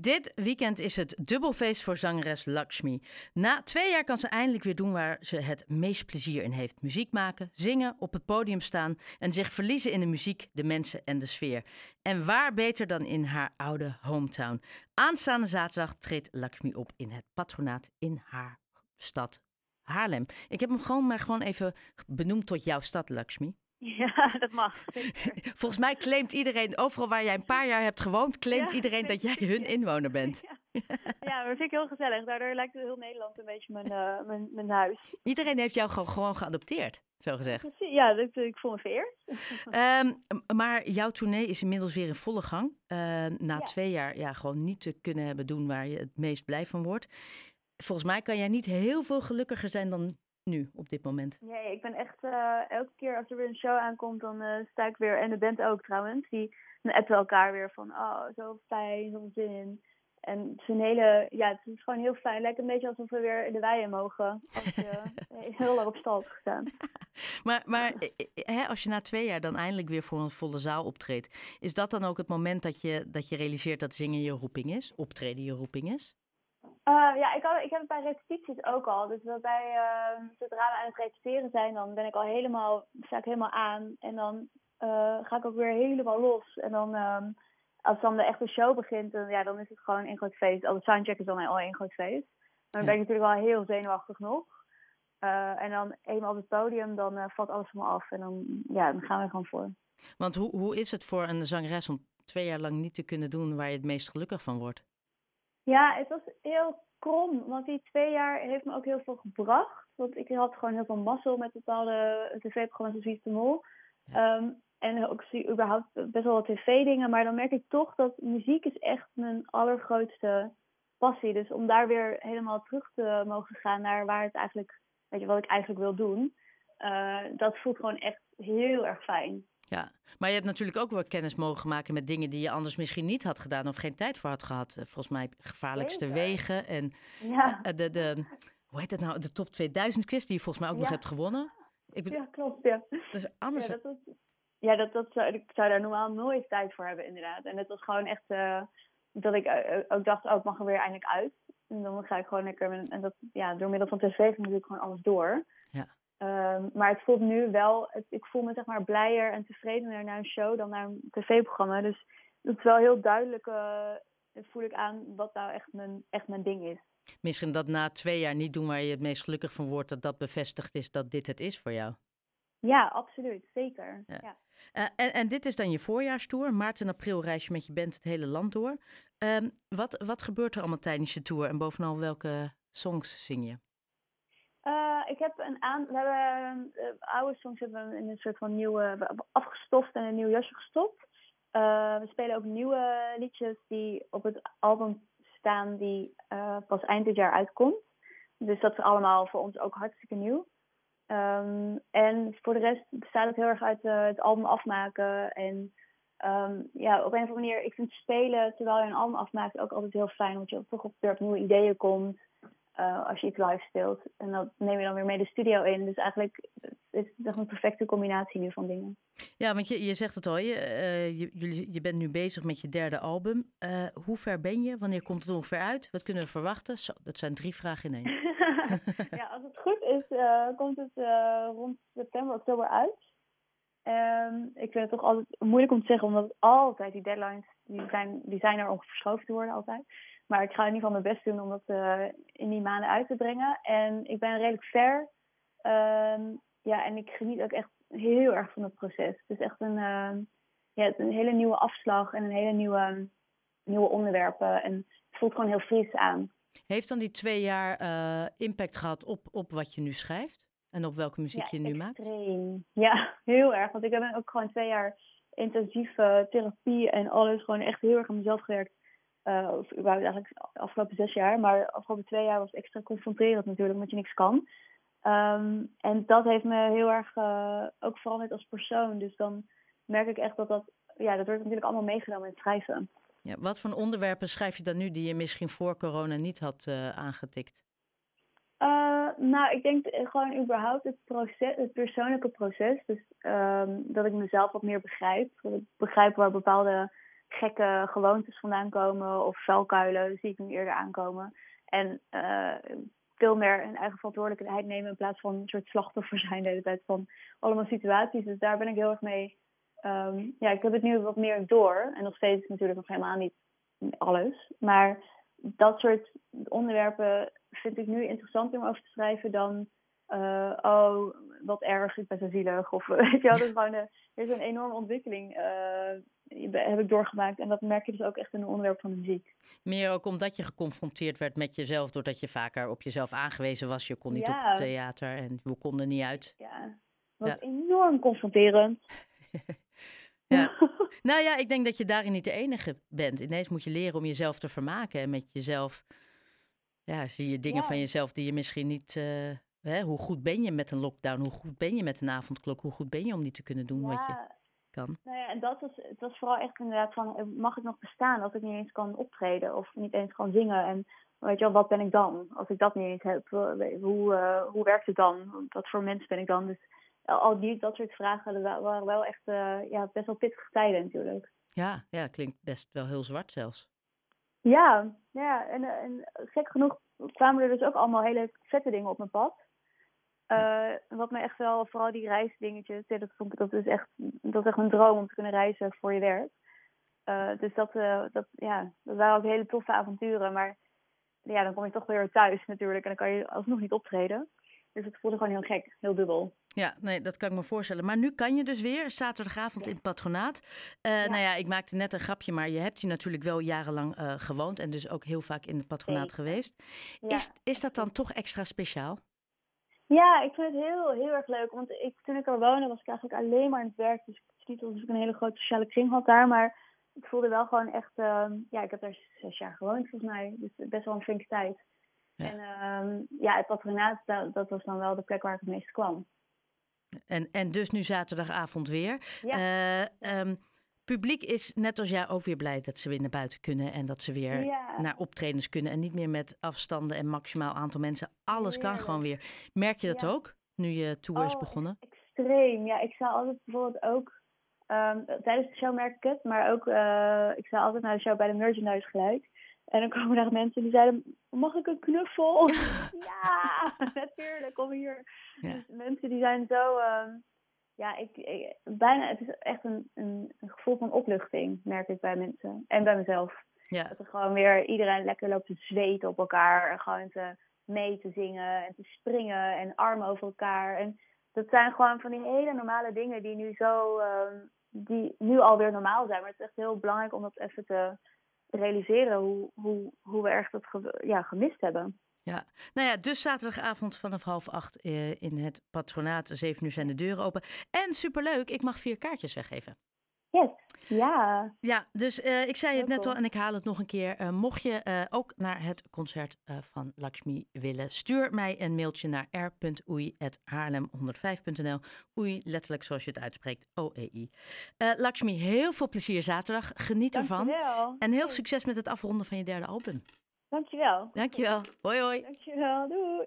Dit weekend is het dubbelfeest voor zangeres Lakshmi. Na twee jaar kan ze eindelijk weer doen waar ze het meest plezier in heeft: muziek maken, zingen, op het podium staan en zich verliezen in de muziek, de mensen en de sfeer. En waar beter dan in haar oude hometown? Aanstaande zaterdag treedt Lakshmi op in het patronaat in haar stad Haarlem. Ik heb hem gewoon maar gewoon even benoemd tot jouw stad, Lakshmi. Ja, dat mag. Volgens mij claimt iedereen, overal waar jij een paar jaar hebt gewoond, claimt iedereen dat jij hun inwoner bent. Ja. ja, dat vind ik heel gezellig. Daardoor lijkt heel Nederland een beetje mijn, uh, mijn, mijn huis. Iedereen heeft jou gewoon, gewoon geadopteerd, zo gezegd. Ja, dat, ik voel me vereerd. Um, maar jouw tournee is inmiddels weer in volle gang. Uh, na twee jaar ja, gewoon niet te kunnen hebben doen waar je het meest blij van wordt. Volgens mij kan jij niet heel veel gelukkiger zijn dan nu, op dit moment? Nee, ik ben echt uh, elke keer als er weer een show aankomt, dan uh, sta ik weer, en de band ook trouwens, die dan appen elkaar weer van, oh, zo fijn, zo zin in. En het is een hele, ja, het is gewoon heel fijn. Het lijkt een beetje alsof we weer in de weien mogen. Als je heel lang op stal hebt gestaan. Maar, maar hè, als je na twee jaar dan eindelijk weer voor een volle zaal optreedt, is dat dan ook het moment dat je, dat je realiseert dat zingen je roeping is? Optreden je roeping is? Uh, ja, ik, had, ik heb het bij repetities ook al. Dus bij, uh, zodra we aan het repeteren zijn, dan ben ik al helemaal, sta ik helemaal aan. En dan uh, ga ik ook weer helemaal los. En dan, um, als dan de echte show begint, dan, ja, dan is het gewoon een groot feest. Al de soundcheck is dan al een groot feest. Maar dan ben ik natuurlijk wel heel zenuwachtig nog. en dan eenmaal op het podium, dan valt alles van me af. En dan, ja, dan gaan we gewoon voor. Want hoe, hoe is het voor een zangeres om twee jaar lang niet te kunnen doen waar je het meest gelukkig van wordt? Ja, het was heel krom, want die twee jaar heeft me ook heel veel gebracht. Want ik had gewoon heel veel mazzel met bepaalde tv-programma's zoals de Mol. Um, en ook zie überhaupt best wel wat tv-dingen. Maar dan merk ik toch dat muziek is echt mijn allergrootste passie. Dus om daar weer helemaal terug te mogen gaan naar waar het eigenlijk, weet je, wat ik eigenlijk wil doen. Uh, dat voelt gewoon echt heel erg fijn. Ja, maar je hebt natuurlijk ook wel kennis mogen maken met dingen die je anders misschien niet had gedaan of geen tijd voor had gehad. Eh, volgens mij gevaarlijkste wegen en ja. Eh, de, de, hoe heet het nou, de top 2000 quiz die je volgens mij ook nog hebt gewonnen. Ik ja, klopt, ja. Dat is anders. Ja, dat, was, ja dat, dat zou, ik zou daar normaal nooit tijd voor hebben, inderdaad. En het was gewoon echt uh, dat ik ook dacht, oh, ik mag er weer eindelijk uit. En dan ga ik gewoon lekker, en dat, ja, door middel van tv ging ik gewoon alles door. Ja. Um, maar het voelt nu wel, het, ik voel me zeg maar blijer en tevredener naar een show dan naar een tv-programma. Dus het is wel heel duidelijk, uh, voel ik aan wat nou echt mijn, echt mijn ding is. Misschien dat na twee jaar niet doen waar je het meest gelukkig van wordt, dat dat bevestigd is dat dit het is voor jou. Ja, absoluut. Zeker. Ja. ja. Uh, en, en dit is dan je voorjaarstour. Maart en april reis je met je band het hele land door. Um, wat, wat gebeurt er allemaal tijdens je tour en bovenal welke songs zing je? Uh, ik heb een aan, we hebben uh, oude songs hebben we in een soort van nieuwe afgestoft en een nieuw jasje gestopt. Uh, we spelen ook nieuwe liedjes die op het album staan die pas eind dit jaar uitkomt. Dus dat is allemaal voor ons ook hartstikke nieuw. Um, en voor de rest bestaat het heel erg uit het album afmaken. En um, ja, op een of andere manier, ik vind spelen terwijl je een album afmaakt ook altijd heel fijn. Omdat je toch op, op nieuwe ideeën komt. Uh, als je iets live speelt. En dat neem je dan weer mee de studio in. Dus eigenlijk is het een perfecte combinatie nu van dingen. Ja, want je, je zegt het al, je, uh, je, je bent nu bezig met je derde album. Uh, hoe ver ben je? Wanneer komt het ongeveer uit? Wat kunnen we verwachten? Zo, dat zijn drie vragen in één. ja, als het goed is, komt het rond september, oktober uit. Um, ik vind het toch altijd moeilijk om te zeggen, omdat altijd die deadlines, die zijn, die zijn er ongeverschoven te worden altijd. Maar ik ga in ieder geval mijn best doen om dat uh, in die maanden uit te brengen. En ik ben redelijk ver. Um, ja, en ik geniet ook echt heel erg van het proces. Het is echt een, uh, ja, een hele nieuwe afslag en een hele nieuwe, nieuwe onderwerpen. En het voelt gewoon heel fris aan. Heeft dan die twee jaar uh, impact gehad op, op wat je nu schrijft? En op welke muziek je nu extreem. maakt? Ja, heel erg. Want ik heb ook gewoon twee jaar intensieve therapie en alles gewoon echt heel erg aan mezelf gewerkt. Uh, of überhaupt eigenlijk de afgelopen zes jaar. Maar de afgelopen twee jaar was extra confronterend natuurlijk, omdat je niks kan. Um, en dat heeft me heel erg uh, ook veranderd als persoon. Dus dan merk ik echt dat dat, ja, dat wordt natuurlijk allemaal meegenomen in het schrijven. Ja, wat voor onderwerpen schrijf je dan nu die je misschien voor corona niet had uh, aangetikt? Nou, ik denk gewoon überhaupt het proces, het persoonlijke proces. Dus um, dat ik mezelf wat meer begrijp. Dat ik begrijp waar bepaalde gekke gewoontes vandaan komen of vuilkuilen zie ik nu eerder aankomen. En uh, veel meer een eigen verantwoordelijkheid nemen in plaats van een soort slachtoffer zijn de hele tijd van allemaal situaties. Dus daar ben ik heel erg mee. Um, ja, ik heb het nu wat meer door. En nog steeds natuurlijk nog helemaal niet alles. Maar dat soort onderwerpen vind ik nu interessanter om over te schrijven dan uh, oh, wat erg, ik ben zo zielig. Of weet je wel, dat is gewoon een, er is een enorme ontwikkeling heb ik doorgemaakt. En dat merk je dus ook echt in het onderwerp van de muziek. Meer ook omdat je geconfronteerd werd met jezelf, doordat je vaker op jezelf aangewezen was. Je kon niet ja. op theater en we konden niet uit. Ja, dat was ja. enorm confronterend. ja. nou ja, ik denk dat je daarin niet de enige bent. Ineens moet je leren om jezelf te vermaken en met jezelf. Ja, zie je dingen van jezelf die je misschien niet. Uh, Hè, hoe goed ben je met een lockdown? Hoe goed ben je met een avondklok? Hoe goed ben je om niet te kunnen doen wat je kan? Nou ja, en dat was, het was vooral echt inderdaad van, eh, mag ik nog bestaan als ik niet eens kan optreden of niet eens kan zingen? En weet je wel, wat ben ik dan als ik dat niet eens heb? Hoe, uh, hoe werkt het dan? Wat voor mens ben ik dan? Dus al die, dat soort vragen waren wel echt uh, ja, best wel pittige tijden natuurlijk. Ja, ja, klinkt best wel heel zwart zelfs. Ja, ja en, en gek genoeg kwamen er dus ook allemaal hele vette dingen op mijn pad. Uh, wat me echt wel, vooral die reisdingetjes, ja, dat, vond ik, dat, is echt, dat is echt een droom om te kunnen reizen voor je werk. Uh, dus dat, uh, dat, ja, dat waren ook hele toffe avonturen. Maar ja, dan kom je toch weer thuis natuurlijk en dan kan je alsnog niet optreden. Dus het voelde gewoon heel gek, heel dubbel. Ja, nee, dat kan ik me voorstellen. Maar nu kan je dus weer zaterdagavond ja. in het patronaat. Uh, ja. Nou ja, ik maakte net een grapje, maar je hebt hier natuurlijk wel jarenlang uh, gewoond en dus ook heel vaak in het patronaat nee. geweest. Ja. Is, is dat dan toch extra speciaal? Ja, ik vind het heel, heel erg leuk. Want ik, toen ik er woonde, was ik eigenlijk alleen maar aan het werk. Dus het is niet alsof ik een hele grote sociale kring had daar. Maar ik voelde wel gewoon echt... Uh, ja, ik heb daar zes jaar gewoond volgens mij. Dus best wel een flinke tijd. Ja. En uh, ja, het patronaat, dat, dat, was dan wel de plek waar ik het meest kwam. En, en dus nu zaterdagavond weer. Ja. Uh, um, publiek is net als jij ook weer blij dat ze weer naar buiten kunnen en dat ze weer ja. naar optredens kunnen en niet meer met afstanden en maximaal aantal mensen. Alles ja, kan gewoon weer. Merk je dat ja. ook nu je tour oh, is begonnen? Extreem. Ja, ik zou altijd bijvoorbeeld ook um, tijdens de show merk ik het, maar ook uh, ik zou altijd naar de show bij de merchandise gelijk. En dan komen daar mensen die zeiden: Mag ik een knuffel? ja, natuurlijk, kom hier. Dus mensen die zijn zo. Um, ja, ik, ik, bijna, het is echt een, een, een, gevoel van opluchting, merk ik bij mensen. En bij mezelf. Ja. Dat er gewoon weer iedereen lekker loopt te zweten op elkaar. En gewoon te mee te zingen en te springen en armen over elkaar. En dat zijn gewoon van die hele normale dingen die nu zo, um, die nu alweer normaal zijn. Maar het is echt heel belangrijk om dat even te realiseren hoe, hoe, hoe we echt dat ja, gemist hebben. Ja, nou ja, dus zaterdagavond vanaf half acht uh, in het patronaat. Zeven uur zijn de deuren open. En superleuk, ik mag vier kaartjes weggeven. Ja. Ja, dus uh, ik zei het net al en ik haal het nog een keer. Uh, mocht je uh, ook naar het concert van Lakshmi willen, stuur mij een mailtje naar r.oei.haarlem105.nl. Oei, letterlijk zoals je het uitspreekt, O-E-I. Lakshmi, heel veel plezier zaterdag. Geniet ervan. En heel succes met het afronden van je derde album. Dankjewel. Dankjewel. Hoi hoi. Dankjewel. Doei.